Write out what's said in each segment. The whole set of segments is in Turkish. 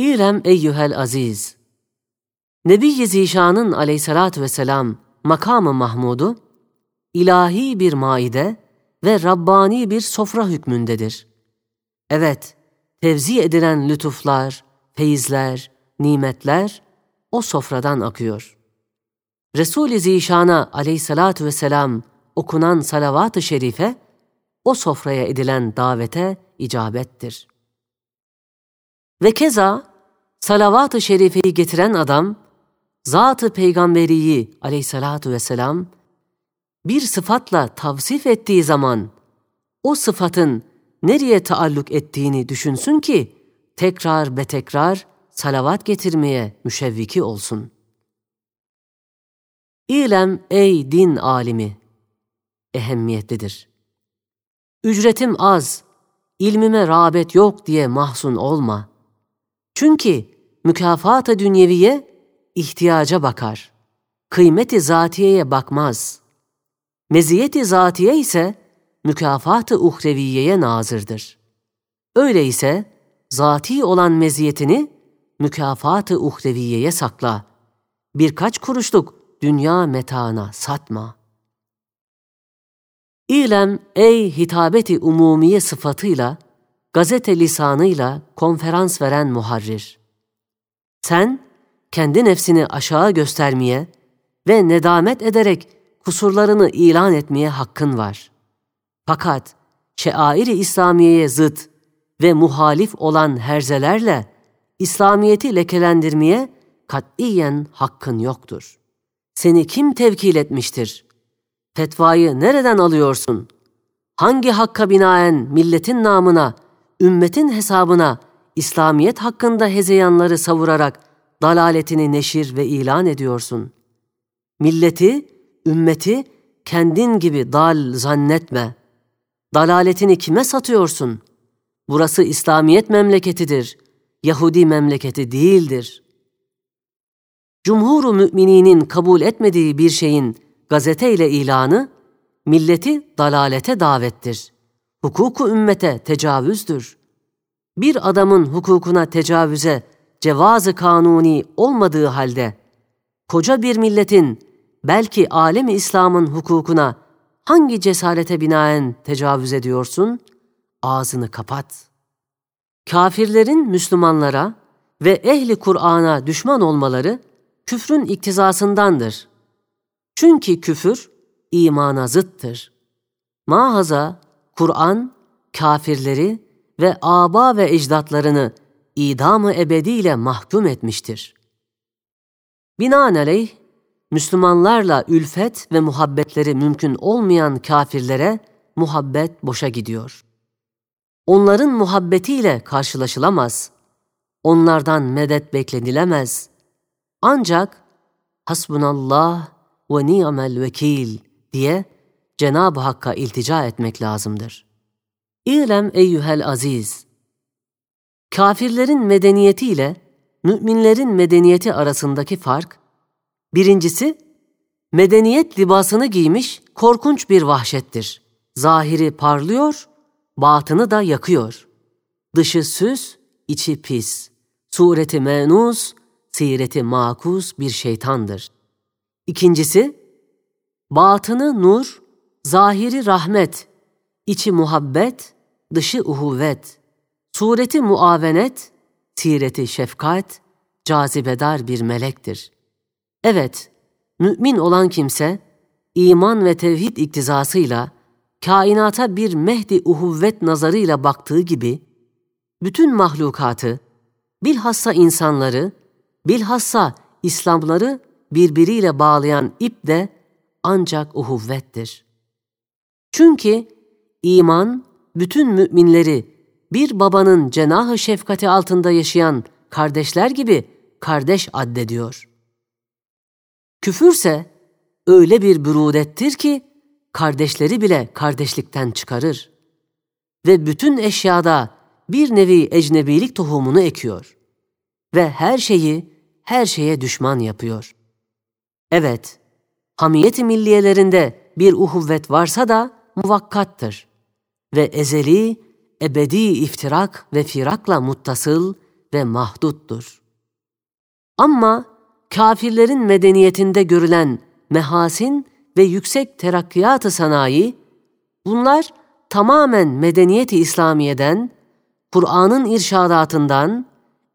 İrem eyyühel aziz. Nebi-i Zişan'ın aleyhissalatü vesselam makamı Mahmud'u, ilahi bir maide ve Rabbani bir sofra hükmündedir. Evet, tevzi edilen lütuflar, feyizler, nimetler o sofradan akıyor. Resul-i Zişan'a aleyhissalatü vesselam okunan salavat-ı şerife, o sofraya edilen davete icabettir. Ve keza salavat-ı şerifeyi getiren adam, Zat-ı Peygamberiyi aleyhissalatu vesselam bir sıfatla tavsif ettiği zaman o sıfatın nereye taalluk ettiğini düşünsün ki tekrar be tekrar salavat getirmeye müşevviki olsun. İlem ey din alimi ehemmiyetlidir. Ücretim az, ilmime rağbet yok diye mahzun olma. Çünkü mükafat-ı dünyeviye ihtiyaca bakar. Kıymeti zatiyeye bakmaz. Meziyeti zatiye ise mükafat-ı uhreviyeye nazırdır. Öyleyse zati olan meziyetini mükafat-ı uhreviyeye sakla. Birkaç kuruşluk dünya metaına satma. İlem ey hitabeti umumiye sıfatıyla, gazete lisanıyla konferans veren muharrir. Sen kendi nefsini aşağı göstermeye ve nedamet ederek kusurlarını ilan etmeye hakkın var. Fakat şeairi İslamiye'ye zıt ve muhalif olan herzelerle İslamiyeti lekelendirmeye katiyen hakkın yoktur. Seni kim tevkil etmiştir? Fetvayı nereden alıyorsun? Hangi hakka binaen milletin namına, ümmetin hesabına İslamiyet hakkında hezeyanları savurarak dalaletini neşir ve ilan ediyorsun. Milleti, ümmeti kendin gibi dal zannetme. Dalaletini kime satıyorsun? Burası İslamiyet memleketidir. Yahudi memleketi değildir. Cumhur-u mümininin kabul etmediği bir şeyin gazeteyle ilanı, milleti dalalete davettir. Hukuku ümmete tecavüzdür. Bir adamın hukukuna tecavüze cevazı kanuni olmadığı halde koca bir milletin belki alemi İslam'ın hukukuna hangi cesarete binaen tecavüz ediyorsun? Ağzını kapat. Kafirlerin Müslümanlara ve ehli Kur'an'a düşman olmaları küfrün iktizasındandır. Çünkü küfür imana zıttır. Mahaza Kur'an kafirleri ve aba ve ecdatlarını idamı ebediyle mahkum etmiştir. Binaenaleyh, Müslümanlarla ülfet ve muhabbetleri mümkün olmayan kafirlere muhabbet boşa gidiyor. Onların muhabbetiyle karşılaşılamaz. Onlardan medet beklenilemez. Ancak hasbunallah ve ni'mel vekil diye Cenab-ı Hakk'a iltica etmek lazımdır. İ'lem eyyühel aziz, Kafirlerin medeniyeti ile müminlerin medeniyeti arasındaki fark, birincisi, medeniyet libasını giymiş korkunç bir vahşettir. Zahiri parlıyor, batını da yakıyor. Dışı süs, içi pis. Sureti menus, sireti makus bir şeytandır. İkincisi, batını nur, zahiri rahmet, içi muhabbet, dışı uhuvvet.'' Sureti muavenet, sireti şefkat, cazibedar bir melektir. Evet, mümin olan kimse, iman ve tevhid iktizasıyla, kainata bir mehdi uhuvvet nazarıyla baktığı gibi, bütün mahlukatı, bilhassa insanları, bilhassa İslamları birbiriyle bağlayan ip de ancak uhuvvettir. Çünkü iman bütün müminleri bir babanın cenahı şefkati altında yaşayan kardeşler gibi kardeş addediyor. Küfürse öyle bir bürudettir ki kardeşleri bile kardeşlikten çıkarır ve bütün eşyada bir nevi ecnebilik tohumunu ekiyor ve her şeyi her şeye düşman yapıyor. Evet, hamiyet-i milliyelerinde bir uhuvvet varsa da muvakkattır ve ezeli ebedi iftirak ve firakla muttasıl ve mahduttur. Ama kafirlerin medeniyetinde görülen mehasin ve yüksek terakkiyat-ı sanayi, bunlar tamamen medeniyeti İslamiye'den, Kur'an'ın irşadatından,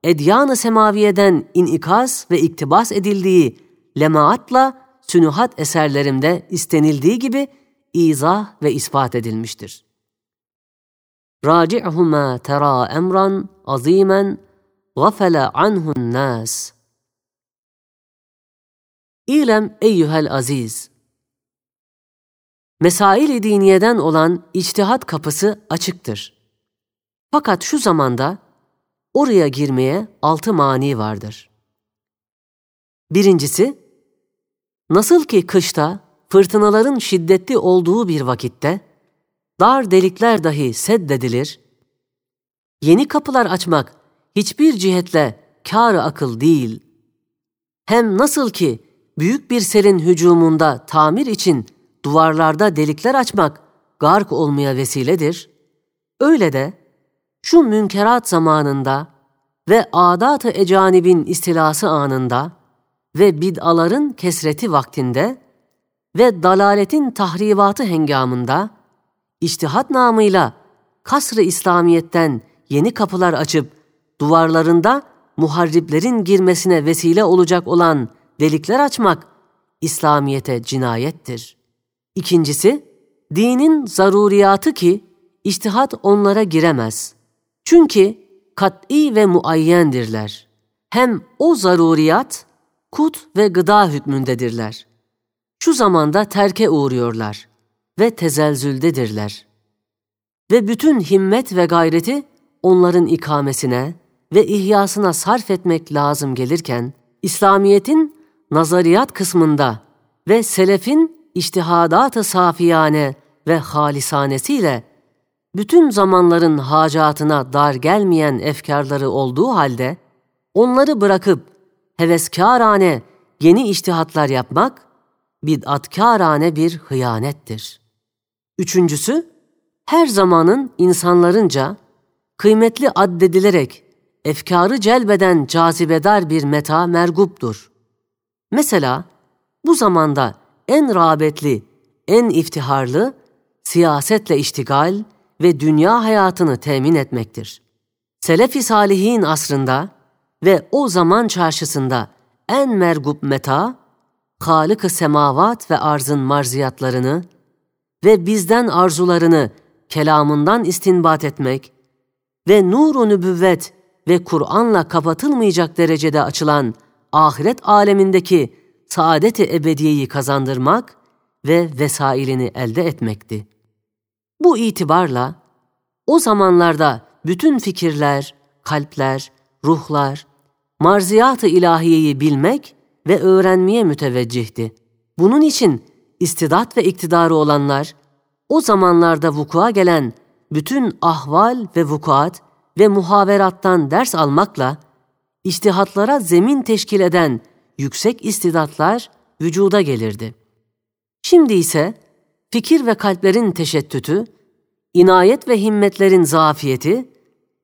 edyan-ı semaviyeden inikas ve iktibas edildiği lemaatla sünuhat eserlerimde istenildiği gibi izah ve ispat edilmiştir. Raci'huma tera emran azimen gafele anhu'n nas. İlem eyyuhel aziz. Mesail-i diniyeden olan içtihat kapısı açıktır. Fakat şu zamanda oraya girmeye altı mani vardır. Birincisi, nasıl ki kışta fırtınaların şiddetli olduğu bir vakitte dar delikler dahi seddedilir, yeni kapılar açmak hiçbir cihetle kâr akıl değil. Hem nasıl ki büyük bir selin hücumunda tamir için duvarlarda delikler açmak gark olmaya vesiledir, öyle de şu münkerat zamanında ve adat-ı ecanibin istilası anında ve bid'aların kesreti vaktinde ve dalaletin tahribatı hengamında iştihat namıyla kasr-ı İslamiyet'ten yeni kapılar açıp duvarlarında muharriplerin girmesine vesile olacak olan delikler açmak İslamiyete cinayettir. İkincisi, dinin zaruriyatı ki iştihat onlara giremez. Çünkü kat'i ve muayyendirler. Hem o zaruriyat kut ve gıda hükmündedirler. Şu zamanda terke uğruyorlar ve tezelzüldedirler. Ve bütün himmet ve gayreti onların ikamesine ve ihyasına sarf etmek lazım gelirken, İslamiyet'in nazariyat kısmında ve selefin iştihadat-ı safiyane ve halisanesiyle bütün zamanların hacatına dar gelmeyen efkarları olduğu halde onları bırakıp heveskârane yeni iştihatlar yapmak bid'atkârane bir hıyanettir. Üçüncüsü, her zamanın insanlarınca kıymetli addedilerek efkarı celbeden cazibedar bir meta merguptur. Mesela bu zamanda en rağbetli, en iftiharlı siyasetle iştigal ve dünya hayatını temin etmektir. Selef-i Salihin asrında ve o zaman çarşısında en mergub meta, Halık-ı semavat ve arzın marziyatlarını ve bizden arzularını kelamından istinbat etmek ve nur-u nübüvvet ve Kur'an'la kapatılmayacak derecede açılan ahiret alemindeki saadet-i ebediyeyi kazandırmak ve vesailini elde etmekti. Bu itibarla o zamanlarda bütün fikirler, kalpler, ruhlar, marziyat-ı ilahiyeyi bilmek ve öğrenmeye müteveccihti. Bunun için istidat ve iktidarı olanlar, o zamanlarda vukua gelen bütün ahval ve vukuat ve muhaverattan ders almakla, iştihatlara zemin teşkil eden yüksek istidatlar vücuda gelirdi. Şimdi ise fikir ve kalplerin teşettütü, inayet ve himmetlerin zafiyeti,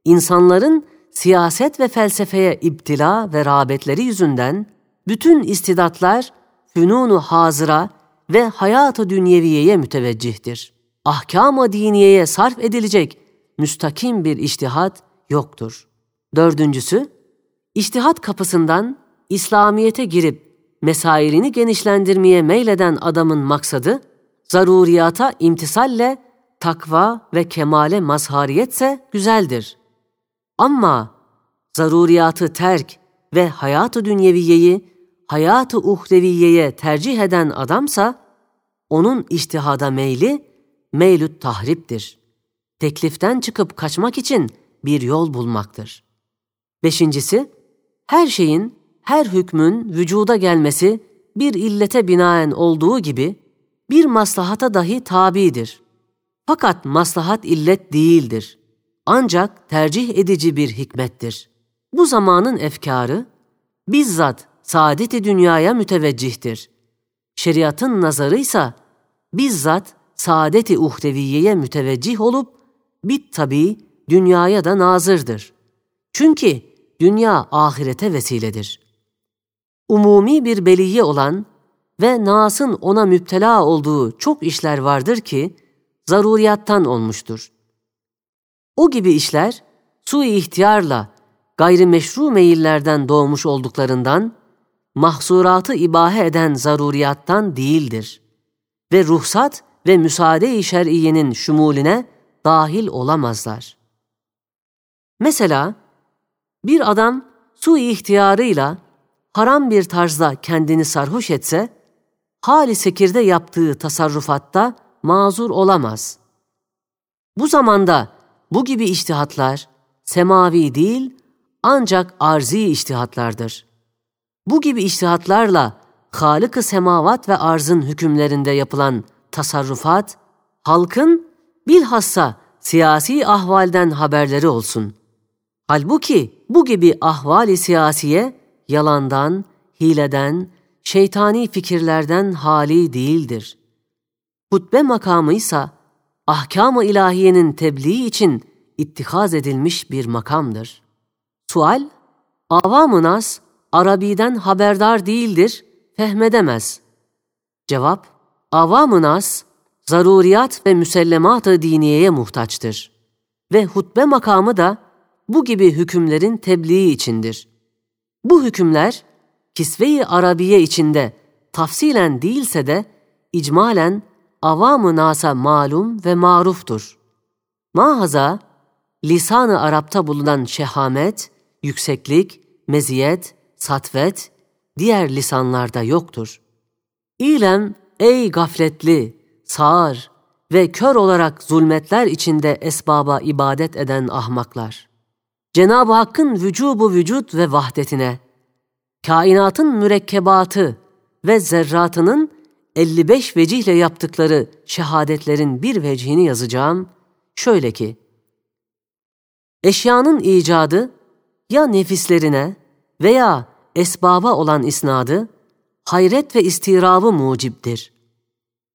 insanların siyaset ve felsefeye iptila ve rağbetleri yüzünden bütün istidatlar fünunu hazıra ve hayatı dünyeviyeye müteveccihtir. Ahkam-ı diniyeye sarf edilecek müstakim bir iştihat yoktur. Dördüncüsü, iştihat kapısından İslamiyete girip mesairini genişlendirmeye meyleden adamın maksadı, zaruriyata imtisalle takva ve kemale mazhariyetse güzeldir. Ama zaruriyatı terk ve hayatı dünyeviyeyi hayatı uhreviyeye tercih eden adamsa, onun iştihada meyli, meylüt tahriptir. Tekliften çıkıp kaçmak için bir yol bulmaktır. Beşincisi, her şeyin, her hükmün vücuda gelmesi bir illete binaen olduğu gibi bir maslahata dahi tabidir. Fakat maslahat illet değildir. Ancak tercih edici bir hikmettir. Bu zamanın efkarı bizzat saadeti dünyaya müteveccihtir. Şeriatın nazarı ise bizzat saadeti uhdeviyeye müteveccih olup bit tabi dünyaya da nazırdır. Çünkü dünya ahirete vesiledir. Umumi bir beliye olan ve Nas'ın ona müptela olduğu çok işler vardır ki zaruriyattan olmuştur. O gibi işler su ihtiyarla gayrimeşru meyillerden doğmuş olduklarından mahsuratı ibahe eden zaruriyattan değildir ve ruhsat ve müsaade-i şer'iyenin şumulüne dahil olamazlar. Mesela bir adam su ihtiyarıyla haram bir tarzda kendini sarhoş etse, hali sekirde yaptığı tasarrufatta mazur olamaz. Bu zamanda bu gibi iştihatlar semavi değil ancak arzi iştihatlardır. Bu gibi iştihatlarla Halık-ı semavat ve arzın hükümlerinde yapılan tasarrufat, halkın bilhassa siyasi ahvalden haberleri olsun. Halbuki bu gibi ahvali siyasiye yalandan, hileden, şeytani fikirlerden hali değildir. Hutbe makamı ise ahkam-ı ilahiyenin tebliği için ittihaz edilmiş bir makamdır. Sual, avam-ı nas Arabi'den haberdar değildir, fehmedemez. Cevap, avam-ı nas zaruriyat ve müsellemat-ı diniyeye muhtaçtır. Ve hutbe makamı da bu gibi hükümlerin tebliği içindir. Bu hükümler kisve-i arabiye içinde tafsilen değilse de icmalen avam-ı nasa malum ve maruftur. Mahaza, lisan-ı Arap'ta bulunan şehamet, yükseklik, meziyet, satvet, diğer lisanlarda yoktur. İlem ey gafletli, sağır ve kör olarak zulmetler içinde esbaba ibadet eden ahmaklar. Cenab-ı Hakk'ın vücubu vücut ve vahdetine, kainatın mürekkebatı ve zerratının 55 vecihle yaptıkları şehadetlerin bir vecihini yazacağım. Şöyle ki, eşyanın icadı ya nefislerine veya esbaba olan isnadı, hayret ve istirabı mucibdir.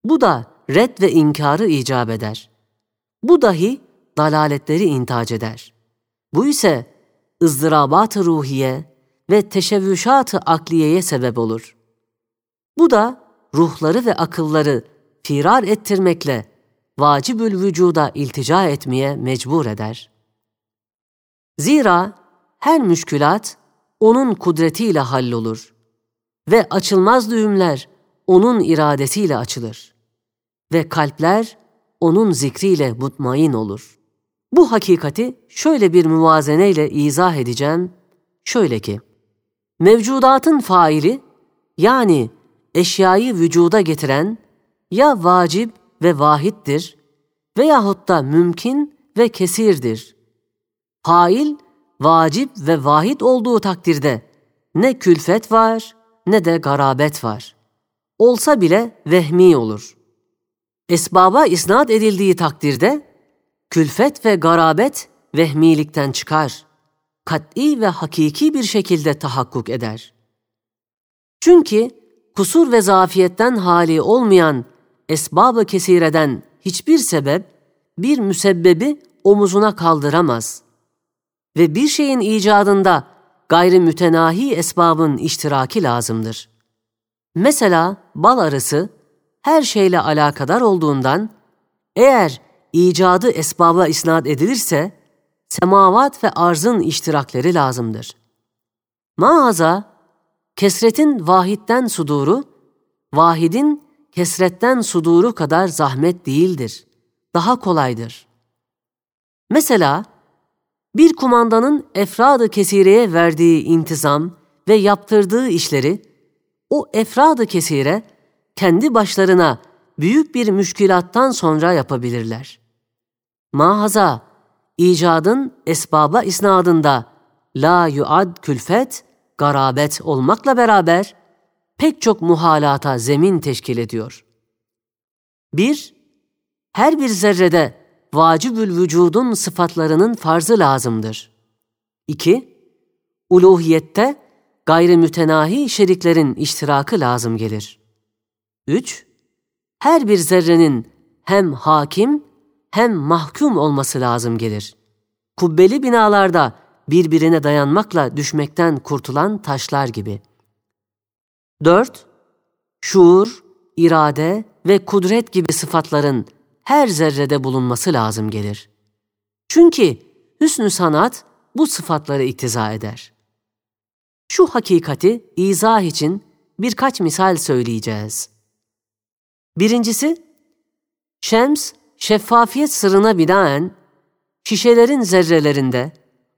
Bu da red ve inkarı icap eder. Bu dahi dalaletleri intac eder. Bu ise ızdırabat-ı ruhiye ve teşebbüşat-ı akliyeye sebep olur. Bu da ruhları ve akılları firar ettirmekle vacibül vücuda iltica etmeye mecbur eder. Zira her müşkülat onun kudretiyle hallolur ve açılmaz düğümler onun iradesiyle açılır ve kalpler onun zikriyle mutmain olur. Bu hakikati şöyle bir muvazeneyle izah edeceğim. Şöyle ki, mevcudatın faili yani eşyayı vücuda getiren ya vacip ve vahittir veyahut da mümkün ve kesirdir. Fail, vacip ve vahid olduğu takdirde ne külfet var ne de garabet var. Olsa bile vehmi olur. Esbaba isnat edildiği takdirde külfet ve garabet vehmilikten çıkar. Kat'i ve hakiki bir şekilde tahakkuk eder. Çünkü kusur ve zafiyetten hali olmayan esbabı kesireden hiçbir sebep bir müsebbebi omuzuna kaldıramaz. Ve bir şeyin icadında gayri mütenahi esbabın iştiraki lazımdır. Mesela bal arısı her şeyle alakadar olduğundan eğer icadı esbaba isnat edilirse semavat ve arzın iştirakleri lazımdır. Maaza kesretin vahitten suduru, vahidin kesretten suduru kadar zahmet değildir. Daha kolaydır. Mesela bir kumandanın efradı kesireye verdiği intizam ve yaptırdığı işleri o efradı kesire kendi başlarına büyük bir müşkilattan sonra yapabilirler. Mahaza, icadın esbaba isnadında la yuad külfet garabet olmakla beraber pek çok muhalata zemin teşkil ediyor. 1. Her bir zerrede vacibül vücudun sıfatlarının farzı lazımdır. 2. Uluhiyette gayrimütenahi şeriklerin iştirakı lazım gelir. 3. Her bir zerrenin hem hakim hem mahkum olması lazım gelir. Kubbeli binalarda birbirine dayanmakla düşmekten kurtulan taşlar gibi. 4. Şuur, irade ve kudret gibi sıfatların her zerrede bulunması lazım gelir. Çünkü hüsnü sanat bu sıfatları iktiza eder. Şu hakikati izah için birkaç misal söyleyeceğiz. Birincisi, Şems, şeffafiyet sırrına binaen, şişelerin zerrelerinde,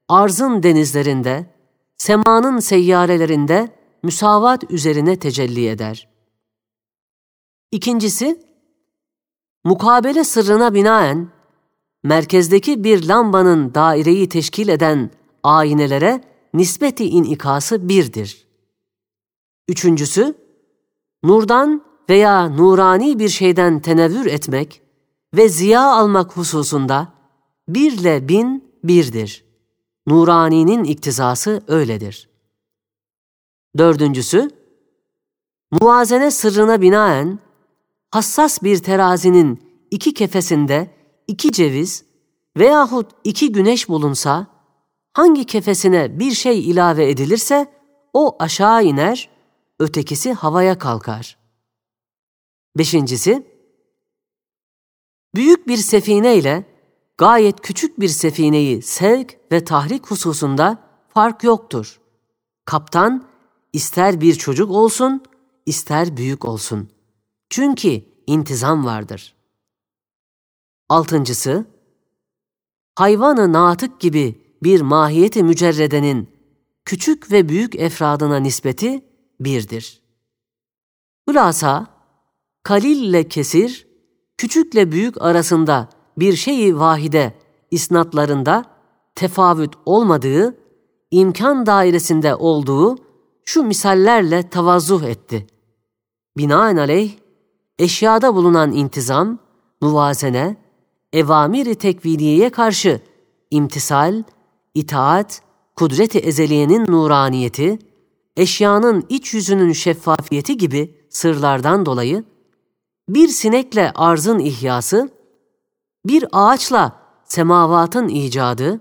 arzın denizlerinde, semanın seyyarelerinde müsavat üzerine tecelli eder. İkincisi, mukabele sırrına binaen, merkezdeki bir lambanın daireyi teşkil eden aynelere nispeti inikası birdir. Üçüncüsü, nurdan veya nurani bir şeyden tenevvür etmek ve ziya almak hususunda birle bin birdir. Nurani'nin iktizası öyledir. Dördüncüsü, muvazene sırrına binaen hassas bir terazinin iki kefesinde iki ceviz veyahut iki güneş bulunsa, hangi kefesine bir şey ilave edilirse o aşağı iner, ötekisi havaya kalkar. Beşincisi, büyük bir sefine ile gayet küçük bir sefineyi sevk ve tahrik hususunda fark yoktur. Kaptan ister bir çocuk olsun, ister büyük olsun. Çünkü intizam vardır. Altıncısı, hayvanı natık gibi bir mahiyeti mücerredenin küçük ve büyük efradına nispeti birdir. Hülasa, kalille kesir, küçükle büyük arasında bir şeyi vahide isnatlarında tefavüt olmadığı, imkan dairesinde olduğu şu misallerle tavazuh etti. Binaenaleyh, eşyada bulunan intizam, muvazene, evamiri tekviniyeye karşı imtisal, itaat, kudret-i ezeliyenin nuraniyeti, eşyanın iç yüzünün şeffafiyeti gibi sırlardan dolayı, bir sinekle arzın ihyası, bir ağaçla semavatın icadı,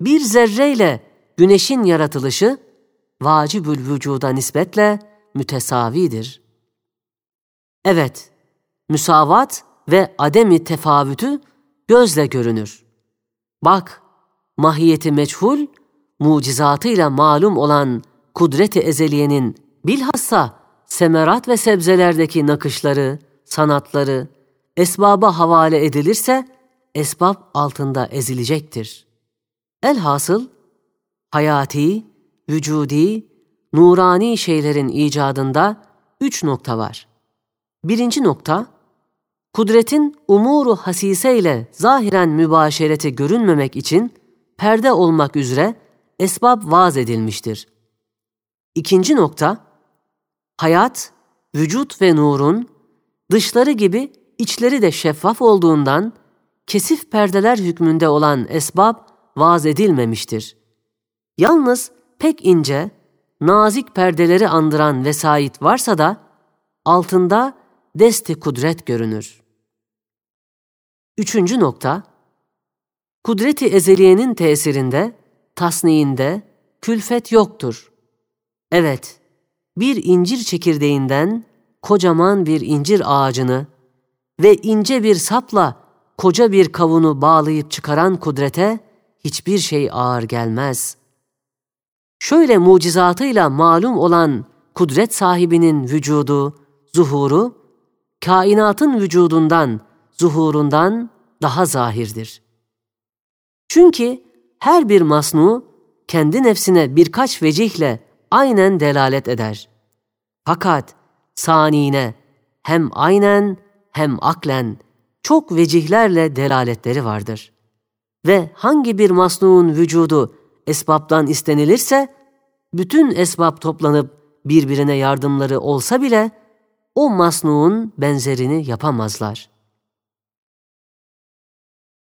bir zerreyle güneşin yaratılışı, vacibül vücuda nispetle mütesavidir. Evet, müsavat ve ademi tefavütü gözle görünür. Bak, mahiyeti meçhul, mucizatıyla malum olan kudret-i ezeliyenin bilhassa semerat ve sebzelerdeki nakışları, sanatları, esbaba havale edilirse, esbab altında ezilecektir. Elhasıl, hayati, vücudi, nurani şeylerin icadında üç nokta var. Birinci nokta, kudretin umuru hasise ile zahiren mübaşereti görünmemek için perde olmak üzere esbab vaz edilmiştir. İkinci nokta, hayat, vücut ve nurun dışları gibi içleri de şeffaf olduğundan kesif perdeler hükmünde olan esbab vaz edilmemiştir. Yalnız pek ince, nazik perdeleri andıran vesait varsa da altında desti kudret görünür. Üçüncü nokta, kudreti ezeliyenin tesirinde, tasniğinde külfet yoktur. Evet, bir incir çekirdeğinden kocaman bir incir ağacını ve ince bir sapla koca bir kavunu bağlayıp çıkaran kudrete hiçbir şey ağır gelmez. Şöyle mucizatıyla malum olan kudret sahibinin vücudu, zuhuru, kainatın vücudundan, zuhurundan daha zahirdir. Çünkü her bir masnu kendi nefsine birkaç vecihle aynen delalet eder. Fakat sanine hem aynen hem aklen çok vecihlerle delaletleri vardır. Ve hangi bir masnuğun vücudu esbabdan istenilirse, bütün esbab toplanıp birbirine yardımları olsa bile o masnuğun benzerini yapamazlar.